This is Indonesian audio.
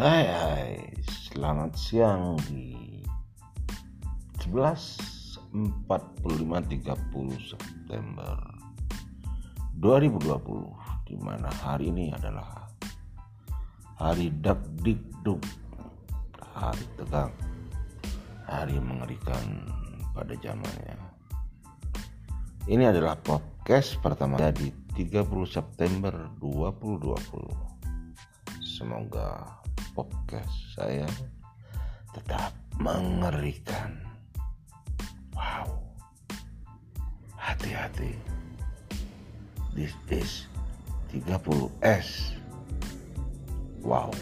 Hai hai, selamat siang di 11.45.30 September 2020 di mana hari ini adalah hari dak dik duk hari tegang hari mengerikan pada zamannya. Ini adalah podcast pertama di 30 September 2020 Semoga podcast saya tetap mengerikan. Wow. Hati-hati. This is 30S. Wow.